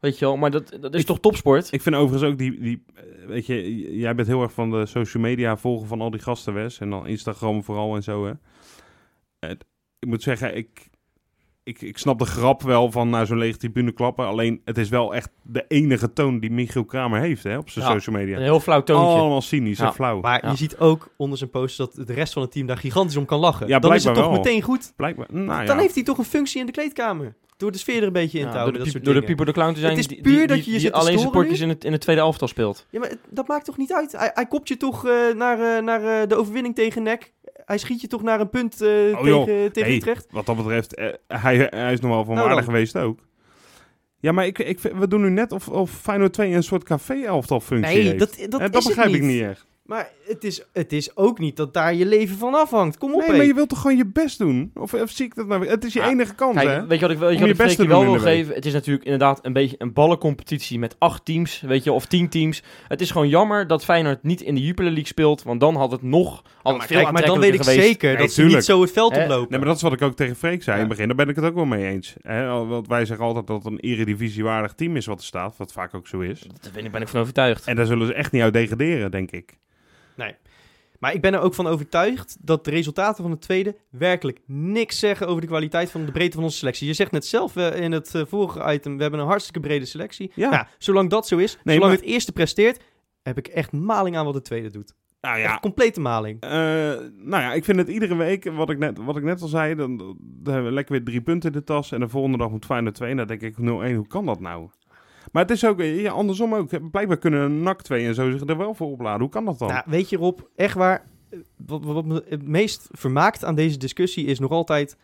Weet je wel, maar dat, dat is toch topsport?
Ik vind overigens ook die, die eh, weet je, jij bent heel erg van de social media volgen van al die gasten, Wes. En dan Instagram vooral en zo, hè. Het- ik moet zeggen, ik, ik, ik snap de grap wel van naar zo'n lege tribune klappen. Alleen, het is wel echt de enige toon die Michiel Kramer heeft, hè, op zijn
Ja,
social media.
Een heel flauw toontje.
Allemaal cynisch en flauw.
Maar
Ja.
je ziet ook onder zijn post dat de rest van het team daar gigantisch om kan lachen.
Ja,
dan is het toch
wel.
meteen goed.
Blijkbaar, nou
Dan heeft hij toch een functie in de kleedkamer. Door de sfeer er een beetje in
Ja,
te
door
houden.
de,
dat
piep-
soort
door de. Pieper de Clown te zijn.
Het is
die-
puur
die,
dat je je
die
zit te
alleen supporters in het, in het tweede elftal speelt.
Ja, maar het- dat maakt toch niet uit? Hij, hij kopt je toch eh, naar, eh, naar eh, de overwinning tegen NEC? Hij schiet je toch naar een punt eh,
Oh,
tegen, tegen
Hey,
Utrecht?
Wat dat betreft, eh, hij, hij is nog wel van
Nou
waarde
dan.
geweest ook. Ja, maar ik, ik, we doen nu net of, of Feyenoord 2 een soort café-elftal functie
Nee,
heeft.
dat, dat,
En
is
dat
het
begrijp
niet.
ik niet echt.
Maar het is, het is ook niet dat daar je leven van afhangt. Kom op,
Nee,
hé.
maar je wilt toch gewoon je best doen? Of, of zie ik dat nou weer? Het is je
Ja,
enige kans, hè?
Kijk, weet je wat ik, weet je wat
je best te
wel wil geven? Het is natuurlijk inderdaad een beetje een ballencompetitie met acht teams, weet je, of tien teams. Het is gewoon jammer dat Feyenoord niet in de Jupiler League speelt, want dan had het nog had
Ja,
het
maar,
veel
kijk, maar dan weet ik
geweest.
zeker
Nee,
dat ze niet zo het veld
Hè?
oplopen.
Nee, maar dat is wat ik ook tegen Freek zei in het begin. Daar ben ik het ook wel mee eens. Hè? Al- Want wij zeggen altijd dat het een eredivisiewaardig team is wat er staat. Wat vaak ook zo is.
Daar ben ik, ben ik van overtuigd.
En daar zullen ze echt niet uit degraderen, denk ik.
Maar ik ben er ook van overtuigd dat de resultaten van de tweede werkelijk niks zeggen over de kwaliteit van de breedte van onze selectie. Je zegt net zelf eh, in het eh, vorige item, we hebben een hartstikke brede selectie.
Ja.
Nou, zolang dat zo is,
Nee,
zolang
maar-
het eerste presteert, heb ik echt maling aan wat de tweede doet.
Nou
Echt complete maling.
Eh, nou ja, ik vind het iedere week, wat ik net, wat ik net al zei, dan, dan hebben we lekker weer drie punten in de tas. En de volgende dag moet Feyenoord 2. En dan denk ik 0-1, hoe kan dat nou? Maar het is ook, eh, ja, andersom ook. Blijkbaar kunnen NAC 2 en zo zich er wel voor opladen. Hoe kan dat dan?
Nou, weet je Rob, echt waar, eh, wat, wat me het meest vermaakt aan deze discussie is nog altijd...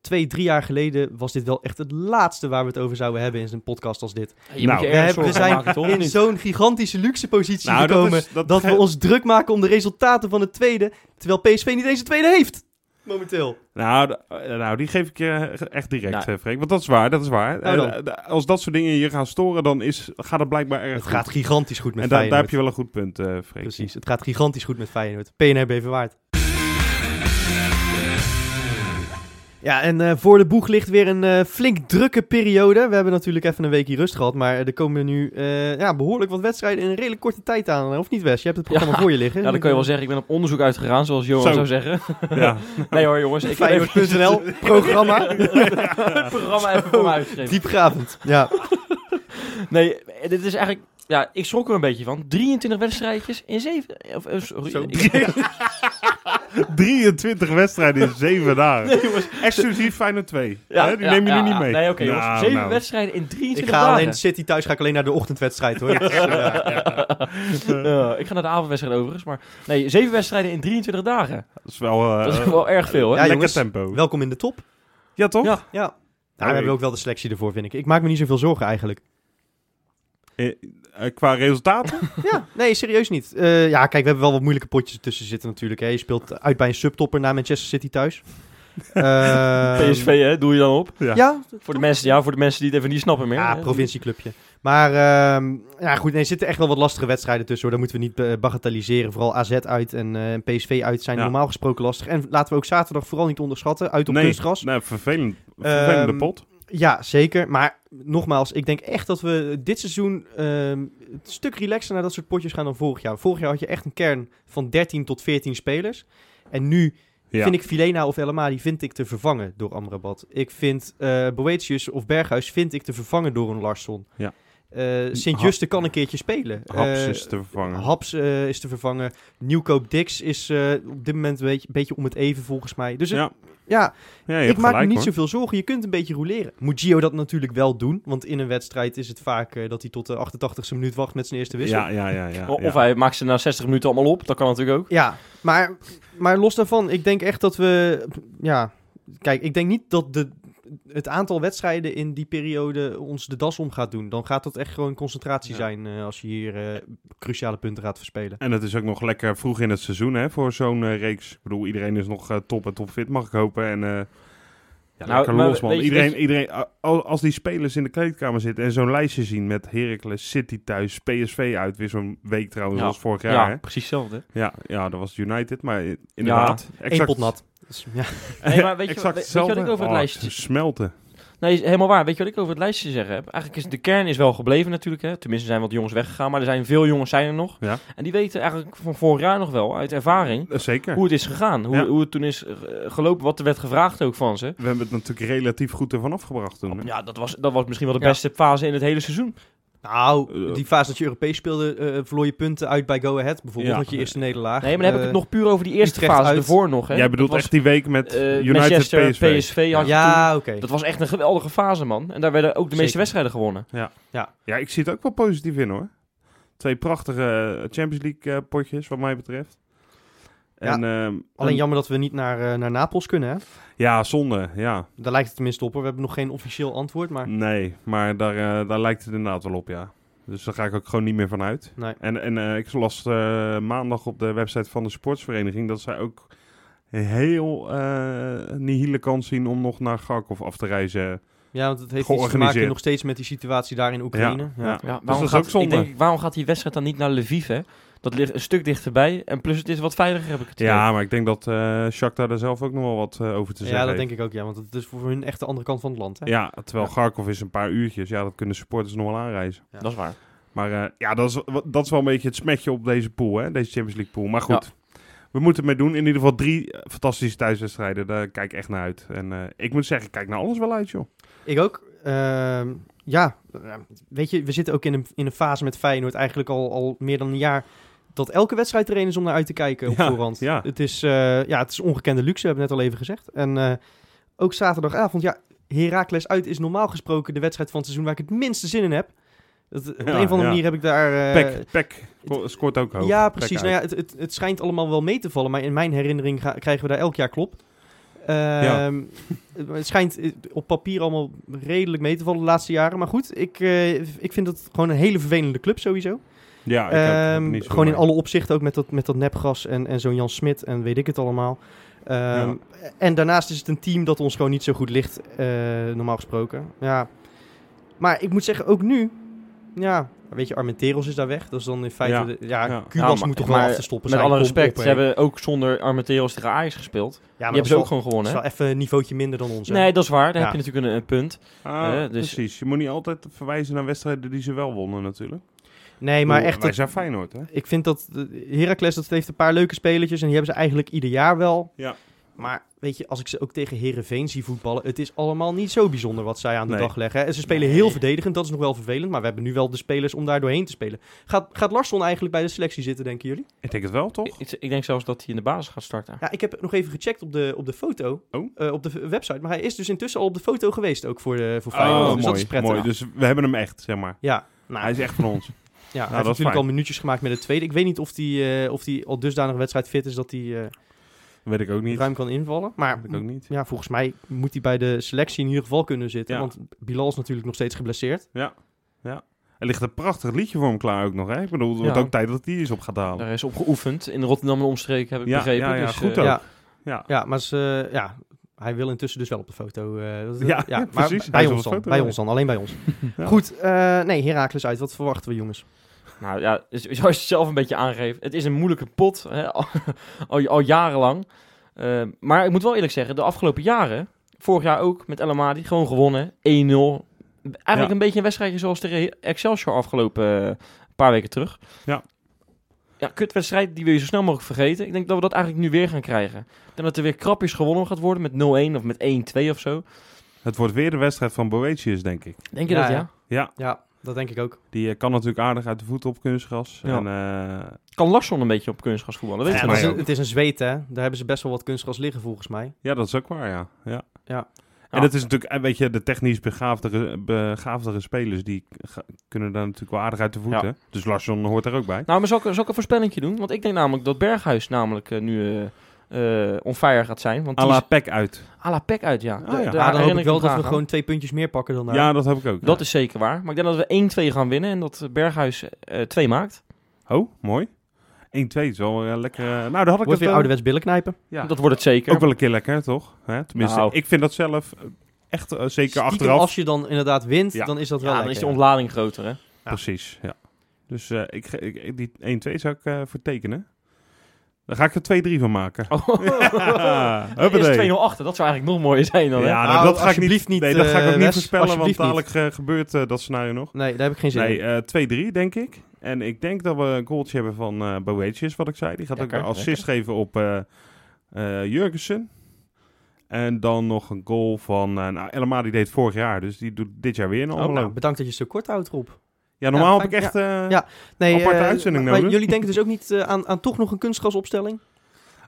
Twee, drie jaar geleden was dit wel echt het laatste waar we het over zouden hebben in een podcast als dit.
Je
Nou,
moet je
We, hebben, we zijn
maken,
in zo'n gigantische luxe positie
Nou, dat
gekomen
is- dat
dat, we *laughs* ons druk maken om de resultaten van het tweede, terwijl PSV niet eens een tweede heeft. Momenteel.
Nou, eh, nou, die geef ik je echt direct,
Nou.
eh, Freek. Want dat is waar, dat is waar.
Nou.
Eh, d- als dat soort dingen je gaan storen, dan is, gaat het blijkbaar erg
Het
goed.
gaat gigantisch goed met
en daar,
Feyenoord.
daar heb je wel een goed punt, eh Freek.
Precies, het gaat gigantisch goed met Feyenoord. PNR Beverwaard. Ja, en eh, voor de boeg ligt weer een eh, flink drukke periode. We hebben natuurlijk even een weekje rust gehad, maar er komen nu eh, ja, behoorlijk wat wedstrijden in een redelijk korte tijd aan. Of niet, Wes? Je hebt het programma
Ja.
voor je liggen.
Ja, dan kun je wel zeggen, ik ben op onderzoek uitgegaan, zoals Johan
Zo.
zou zeggen.
Ja. *laughs*
Nee hoor, jongens. Ik heb even
Feyenoord.nl, programma. *laughs*
het programma even voor me uitgeschreven.
Diepgravend. Ja.
Nee, dit is eigenlijk... Ja, ik schrok er een beetje van. 23 wedstrijdjes in 7... Of, sorry.
Zo. *laughs*
Ik-
23 wedstrijden in 7 *laughs* dagen.
Nee, jongens.
Exclusief Feyenoord 2.
Ja,
Hè, Die
ja,
neem je
ja,
nu niet mee.
Nee, oké jongens.
Nou,
Zeven
nou.
wedstrijden in
Ik
23
ga
dagen.
alleen City thuis ga ik alleen naar de ochtendwedstrijd hoor. *laughs*
Ja, ik ga naar de avondwedstrijd overigens. Maar nee, zeven wedstrijden in 23 dagen.
Dat is wel, eh,
Dat is wel erg veel, hè?
Ja,
lekker
jongens.
tempo.
welkom in de top.
Ja, toch?
Ja.
Ja. Nou, we hebben ook wel de selectie ervoor, vind ik. Ik maak me niet zoveel zorgen eigenlijk.
Eh, qua resultaten? *laughs*
Ja, nee, serieus niet. Eh, ja, kijk, we hebben wel wat moeilijke potjes tussen zitten natuurlijk. Hè. Je speelt uit bij een subtopper na Manchester City thuis. *laughs* Ehm,
PSV, hè? Doe je dan op?
ja.
Ja,
Voor de, mensen, ja, voor de mensen die het even niet snappen meer.
ja,
hè.
provincieclubje. Maar ehm, ja, goed, nee, er zitten echt wel wat lastige wedstrijden tussen. Hoor. Dat moeten we niet eh, bagatelliseren. Vooral AZ uit en eh, PSV uit zijn
Ja.
normaal gesproken lastig. En laten we ook zaterdag vooral niet onderschatten. Uit op
nee,
kunstgras.
nee, vervelend. Vervelende
Ehm,
pot.
Ja, zeker. Maar nogmaals, ik denk echt dat we dit seizoen ehm, een stuk relaxer naar dat soort potjes gaan dan vorig jaar. Vorig jaar had je echt een kern van 13 tot 14 spelers. En nu
Ja.
vind ik Filena of El Amadi vind ik te vervangen door Amrabat. Ik vind eh Boetius of Berghuis vind ik te vervangen door een Larsson.
Ja.
Eh, Sint-Juste kan een keertje spelen.
Haps
Eh,
is te vervangen.
Haps eh, is te vervangen. Nieuwkoop Dix is eh, op dit moment een beetje, beetje om het even volgens mij. Dus
ja.
ja,
ja,
ik maak me niet
hoor.
zoveel zorgen. Je kunt een beetje roleren. Moet Gio dat natuurlijk wel doen. Want in een wedstrijd is het vaak dat hij tot de 88ste minuut wacht met zijn eerste wissel.
Ja, ja, ja. ja.
Of hij maakt ze na 60 minuten allemaal op. Dat kan natuurlijk ook.
Ja, maar, maar los daarvan, ik denk echt dat we. Ja, kijk, ik denk niet dat de, het aantal wedstrijden in die periode ons de das om gaat doen. Dan gaat dat echt gewoon concentratie
Ja.
zijn eh, als je hier eh, cruciale punten gaat verspelen.
En het is ook nog lekker vroeg in het seizoen hè, voor zo'n eh, reeks. Ik bedoel, iedereen is nog eh, top en topfit, mag ik hopen. En eh ja,
Nou,
lekker
maar
los, man.
je-
iedereen,
je-
iedereen, als die spelers in de kleedkamer zitten en zo'n lijstje zien met Heracles, City thuis, PSV uit, weer zo'n week trouwens,
Ja.
zoals vorig jaar.
Ja,
hè?
precies hetzelfde.
Ja, ja, dat was United, maar inderdaad.
Eén pot nat. Dus, ja.
Nee, maar weet je,
exact
weet, weet je wat ik
hetzelfde.
over het
Oh,
lijstje...
Smelten.
Nee, helemaal waar. Weet je wat ik over het lijstje zeggen heb? Eigenlijk is de kern is wel gebleven natuurlijk. Hè? Tenminste zijn wat jongens weggegaan, maar er zijn veel jongens zijn er nog.
Ja.
En die weten eigenlijk van vorig jaar nog wel, uit ervaring,
Eh, Zeker.
hoe het is gegaan. Hoe,
Ja.
hoe het toen is eh, gelopen, wat er werd gevraagd ook van ze.
We hebben het natuurlijk relatief goed ervan afgebracht toen. hè?
Ja, dat was, dat was misschien wel de
Ja.
beste fase in het hele seizoen.
Nou,
Eh,
die fase dat je Europees speelde, eh verloor je punten uit bij Go Ahead. Bijvoorbeeld,
Ja.
je eerste nederlaag.
Nee, maar dan heb ik het
Eh,
nog puur over die eerste
Utrecht
fase
uit.
ervoor nog. Hè?
Jij bedoelt
was,
echt die week met United
Manchester,
PSV.
PSV had.
Ja, oké.
Dat was echt een geweldige fase, man. En daar werden ook de meeste
Zeker.
wedstrijden gewonnen.
Ja, ik zie het ook wel positief in hoor. Twee prachtige Champions League potjes, wat mij betreft.
Ja,
En, ehm,
Alleen
en-
jammer dat we niet naar, eh, naar Napels kunnen, hè?
Ja, zonde, ja.
Daar lijkt het tenminste op, hoor. We hebben nog geen officieel antwoord, maar...
Nee, maar daar, eh, daar lijkt het inderdaad wel op, ja. Dus daar ga ik ook gewoon niet meer van uit.
Nee.
En, en eh, ik las eh, maandag op de website van de sportsvereniging dat zij ook heel eh nihile kans zien om nog naar Kharkov af te reizen.
Ja, want het heeft iets te maken nog steeds met die situatie daar in Oekraïne.
Ja,
Ja,
ja.
Ja,
Dus
waarom,
dat is
gaat,
ook zonde.
Ik denk, waarom gaat die wedstrijd dan niet naar Lviv, hè? Dat ligt een stuk dichterbij. En plus het is wat veiliger, heb ik het idee.
Ja, maar ik denk dat eh Shakhtar daar zelf ook nog wel wat eh, over te
Ja,
zeggen
dat
heeft.
denk ik ook, ja. Want het is voor hun echt de andere kant van het land, hè?
Ja, terwijl
Ja.
Kharkov is een paar uurtjes. Ja, dat kunnen supporters nog wel aanreizen.
Ja.
Dat is waar.
Maar eh, ja, dat is, dat is wel een beetje het smetje op deze pool, hè? Deze Champions League pool. Maar goed, we moeten het mee doen. In ieder geval drie fantastische thuiswedstrijden. Daar kijk ik echt naar uit. En eh, ik moet zeggen, ik kijk naar alles wel uit, joh.
Ik ook. Ehm, ja, weet je, we zitten ook in een, in een fase met Feyenoord eigenlijk al, al meer dan een jaar... dat elke wedstrijd er een is om naar uit te kijken op
Ja,
voorhand.
ja.
Het, is, eh, ja, het is ongekende luxe, hebben we net al even gezegd. En eh, ook zaterdagavond, ja, Heracles uit is normaal gesproken de wedstrijd van het seizoen waar ik het minste zin in heb. Dat, op
Ja,
een of andere manier heb ik daar... eh,
Pek, Pek sco- scoort ook hoog.
Ja, precies. Nou ja, het, het, het schijnt allemaal wel mee te vallen, maar in mijn herinnering ga- krijgen we daar elk jaar klop.
Ja.
Ehm, *laughs* Het schijnt op papier allemaal redelijk mee te vallen de laatste jaren. Maar goed, ik, ik vind het gewoon een hele vervelende club sowieso.
Ja, ik heb- heb
Ehm,
niet zo
gewoon in alle opzichten, ook met dat, met dat nepgras en, en zo'n Jan Smit en weet ik het allemaal. Ehm, En daarnaast is het een team dat ons gewoon niet zo goed ligt, eh, normaal gesproken. Ja. Maar ik moet zeggen, ook nu, ja, weet je, Armenteros is daar weg. Dat is dan in feite,
Ja.
de- ja,
Ja.
Kubas
Ja, maar-
moet toch
maar
wel af te stoppen
Met
zijn.
alle respect,
op,
ze hebben ook zonder Armenteros tegen Ajax gespeeld.
Ja,
Die
maar
hebben
dat
ze ook gewoon gewonnen.
dat is wel even een niveautje minder dan ons. hè.
Nee, dat is waar. Daar
Ja.
heb je natuurlijk een, een punt.
Ah,
Eh, dus-
Precies. Je moet niet altijd verwijzen naar wedstrijden die ze wel wonnen natuurlijk.
Nee, maar echt,
Wij
dat-
zijn Feyenoord, hè?
ik vind dat de- Heracles dat heeft een paar leuke spelertjes en die hebben ze eigenlijk ieder jaar wel.
Ja.
Maar weet je, als ik ze ook tegen Herenveen zie voetballen, het is allemaal niet zo bijzonder wat zij aan de
Nee.
dag leggen. En ze spelen heel verdedigend, dat is nog wel vervelend. Maar we hebben nu wel de spelers om daar doorheen te spelen. Gaat, gaat Larsson eigenlijk bij de selectie zitten, denken jullie?
Ik denk het wel, toch?
Ik, ik denk zelfs dat hij in de basis gaat starten.
Ja, ik heb nog even gecheckt op de, op de foto,
Oh.
eh, op de website. Maar hij is dus intussen al op de foto geweest, ook voor, de, voor Feyenoord.
Oh,
dus dat
mooi,
is prettig.
mooi. Dus we hebben hem echt, zeg maar.
Ja, nou,
Hij is echt van ons. *laughs*
ja, hij heeft
dat is
natuurlijk
fijn.
al minuutjes gemaakt met de tweede. Ik weet niet of hij eh, of die al dusdanig wedstrijd fit is dat hij eh,
Weet ik ook niet.
ruim kan invallen. Maar
Weet ik ook niet.
ja, volgens mij moet hij bij de selectie in ieder geval kunnen zitten.
Ja.
Want Bilal is natuurlijk nog steeds geblesseerd.
Er ligt een prachtig liedje voor hem klaar ook nog, hè? Ik bedoel, het wordt
Ja.
ook tijd dat hij is op gaat halen.
Daar is op geoefend in Rotterdam en omstreken, heb ik
Ja,
begrepen.
ja, ja,
dus,
goed ook.
Ja,
Ja.
ja, maar ze, ja, hij wil intussen dus wel op de foto. eh, dat-
Ja, *laughs*
maar
precies.
Bij ons
de
dan.
foto,
Bij
ja.
ons dan. Alleen bij ons. *laughs*
Ja.
Goed, eh, nee, Herakles uit. Wat verwachten we, jongens?
Nou ja, zoals je het zelf een beetje aangeeft, het is een moeilijke pot, hè, *laughs* al, al, al jarenlang. Eh, maar ik moet wel eerlijk zeggen, de afgelopen jaren, vorig jaar ook met El Amadi, gewoon gewonnen, 1-0. Eigenlijk
Ja.
een beetje een wedstrijdje zoals tegen Excelsior afgelopen paar weken terug.
Ja.
Ja, kutwedstrijd, die wil je zo snel mogelijk vergeten. Ik denk dat we dat eigenlijk nu weer gaan krijgen. Ik denk dat er weer krapjes gewonnen gaat worden met 0-1 of met 1-2 of zo.
Het wordt weer de wedstrijd van Boetius, denk ik.
Denk je
Ja,
dat,
ja.
ja?
Ja,
dat denk ik ook.
die eh, kan natuurlijk aardig uit de voeten op kunstgras.
Ja.
En, eh,
Kan Larsson een beetje op kunstgras voetballen, dat weet
Ja,
je
het, is,
ook.
het is een zweet, hè. Daar hebben ze best wel wat kunstgras liggen, volgens mij.
ja, dat is ook waar, ja. ja.
Ja.
En het is natuurlijk, eh, weet je, de technisch begaafdere, begaafdere spelers, die kunnen daar natuurlijk wel aardig uit de voeten. Dus Larsson hoort er ook bij.
Nou, maar zal ik, zal ik een voorspellingje doen? Want ik denk namelijk dat Berghuis namelijk eh, nu eh eh on fire gaat zijn. Want
A
die
la
is-
Peck uit.
à la Peck uit, ja.
Ah, ja.
daar
Ja, dan hoop ik wel dat we gewoon twee puntjes meer pakken dan daar.
Ja, dat heb ik ook.
Dat is zeker waar. Maar ik denk dat we 1-2 gaan winnen en dat Berghuis eh 2 maakt.
Oh, mooi. 1-2 is wel eh, lekker. eh, nou, daar had ik
Wordt
het
weer
eh,
ouderwets billen knijpen.
ja.
Dat wordt het zeker.
ook wel een keer lekker, toch? Hè? Tenminste,
Nou.
ik vind dat zelf eh, echt zeker
Stiekem,
achteraf.
Als je dan inderdaad wint,
Ja.
dan is dat
ja,
wel
dan is de
ja.
ontlading groter, hè?
Precies, ja. Dus eh, ik, die 1-2 zou ik eh vertekenen. Daar ga ik er 2-3 van maken.
Oh. *laughs*
Ja, huppatee.
2-0 achter, dat zou eigenlijk nog mooier zijn dan, hè?
Ja, nou,
Nou,
dat ga ik niet,
niet,
nee, dat ga ik
eh,
ook niet
Wes,
voorspellen, want dadelijk eh, gebeurt eh, dat scenario nog.
Nee, daar heb ik geen zin
Nee,
in.
eh 2-3 denk ik. En ik denk dat we een goaltje hebben van eh Boetius, wat ik zei. Die gaat ook
Lekker,
een assist geven op eh eh, Jurgensen. En dan nog een goal van... eh nou, Elma die deed vorig jaar, dus die doet dit jaar weer een
Oh, nou, bedankt dat je zo kort houdt, Rob.
Ja, normaal
ja,
heb ik echt... eh,
Ja. Nee,
Aparte
eh,
uitzending
maar
nodig.
jullie denken dus ook niet eh, aan, aan toch nog een kunstgrasopstelling?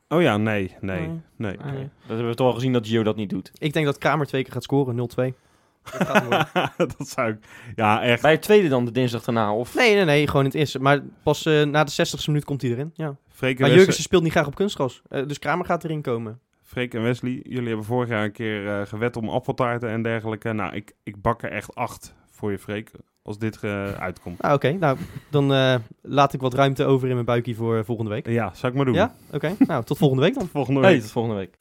Oh ja, nee, nee,
Nee.
nee.
Nee, Dat hebben we toch al gezien dat Gio dat niet doet.
Ik denk dat Kamer twee keer gaat scoren, 0-2. *laughs* Dat
zou ik... Ja, echt.
Bij het tweede dan, de dinsdag daarna, of...
nee, nee, nee, gewoon in het eerste. Maar pas eh, na de 60ste minuut komt hij erin. Ja.
Freek en,
Maar Jurgensen speelt niet graag op kunstgras. Eh, dus Kramer gaat erin komen.
Freek en Wesley, jullie hebben vorig jaar een keer eh, gewet om appeltaarten en dergelijke. Nou, ik, ik bak er echt acht voor je, Freek, als dit eh, uitkomt.
Ah, Oké, nou, dan eh, laat ik wat ruimte over in mijn buikje voor volgende week.
Ja, zou ik maar doen.
Ja? Oké, nou, tot volgende week dan.
Volgende
Hey,
week.
tot volgende week.